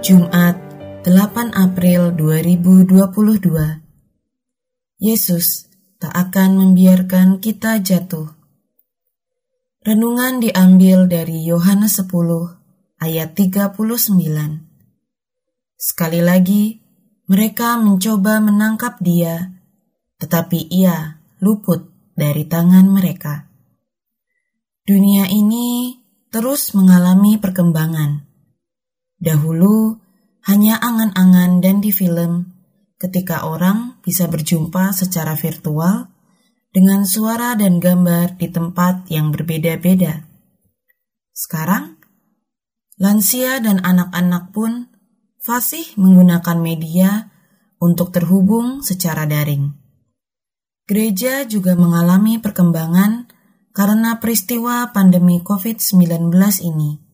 Jumat 8 April 2022 Yesus tak akan membiarkan kita jatuh. Renungan diambil dari Yohanes 10 ayat 39. Sekali lagi, mereka mencoba menangkap dia, tetapi ia luput dari tangan mereka. Dunia ini terus mengalami perkembangan Dahulu hanya angan-angan dan di film ketika orang bisa berjumpa secara virtual dengan suara dan gambar di tempat yang berbeda-beda. Sekarang, lansia dan anak-anak pun fasih menggunakan media untuk terhubung secara daring. Gereja juga mengalami perkembangan karena peristiwa pandemi COVID-19 ini.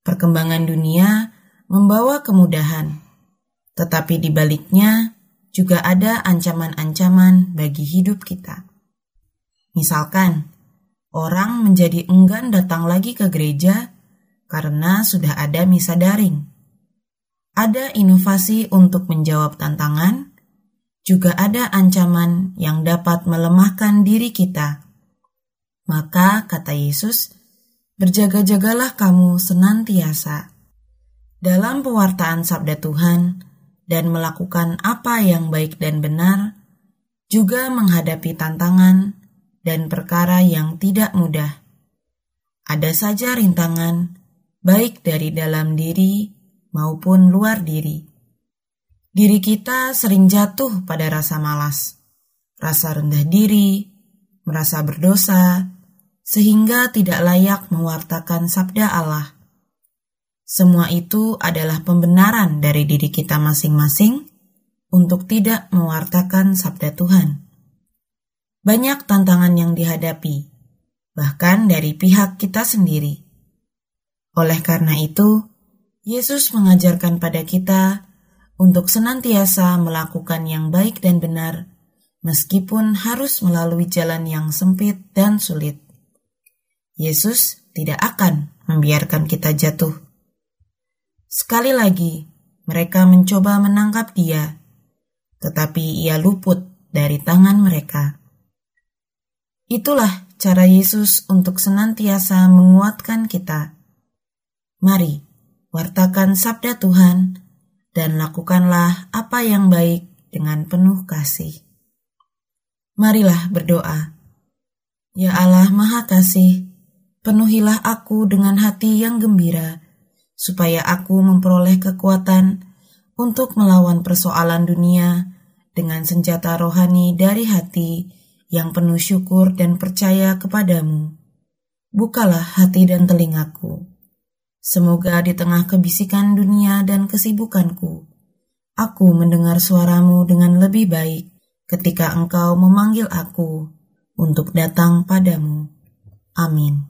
Perkembangan dunia membawa kemudahan, tetapi di baliknya juga ada ancaman-ancaman bagi hidup kita. Misalkan, orang menjadi enggan datang lagi ke gereja karena sudah ada misa daring. Ada inovasi untuk menjawab tantangan, juga ada ancaman yang dapat melemahkan diri kita. Maka, kata Yesus, berjaga-jagalah kamu senantiasa dalam pewartaan sabda Tuhan dan melakukan apa yang baik dan benar, juga menghadapi tantangan dan perkara yang tidak mudah. Ada saja rintangan, baik dari dalam diri maupun luar diri. Diri kita sering jatuh pada rasa malas, rasa rendah diri, merasa berdosa, sehingga tidak layak mewartakan sabda Allah. Semua itu adalah pembenaran dari diri kita masing-masing untuk tidak mewartakan sabda Tuhan. Banyak tantangan yang dihadapi, bahkan dari pihak kita sendiri. Oleh karena itu, Yesus mengajarkan pada kita untuk senantiasa melakukan yang baik dan benar, meskipun harus melalui jalan yang sempit dan sulit. Yesus tidak akan membiarkan kita jatuh. Sekali lagi, mereka mencoba menangkap dia, tetapi ia luput dari tangan mereka. Itulah cara Yesus untuk senantiasa menguatkan kita. Mari, wartakan sabda Tuhan dan lakukanlah apa yang baik dengan penuh kasih. Marilah berdoa. Ya Allah Maha Kasih, penuhilah aku dengan hati yang gembira, supaya aku memperoleh kekuatan untuk melawan persoalan dunia dengan senjata rohani dari hati yang penuh syukur dan percaya kepadamu. Bukalah hati dan telingaku. Semoga di tengah kebisikan dunia dan kesibukanku, aku mendengar suaramu dengan lebih baik ketika engkau memanggil aku untuk datang padamu. Amin.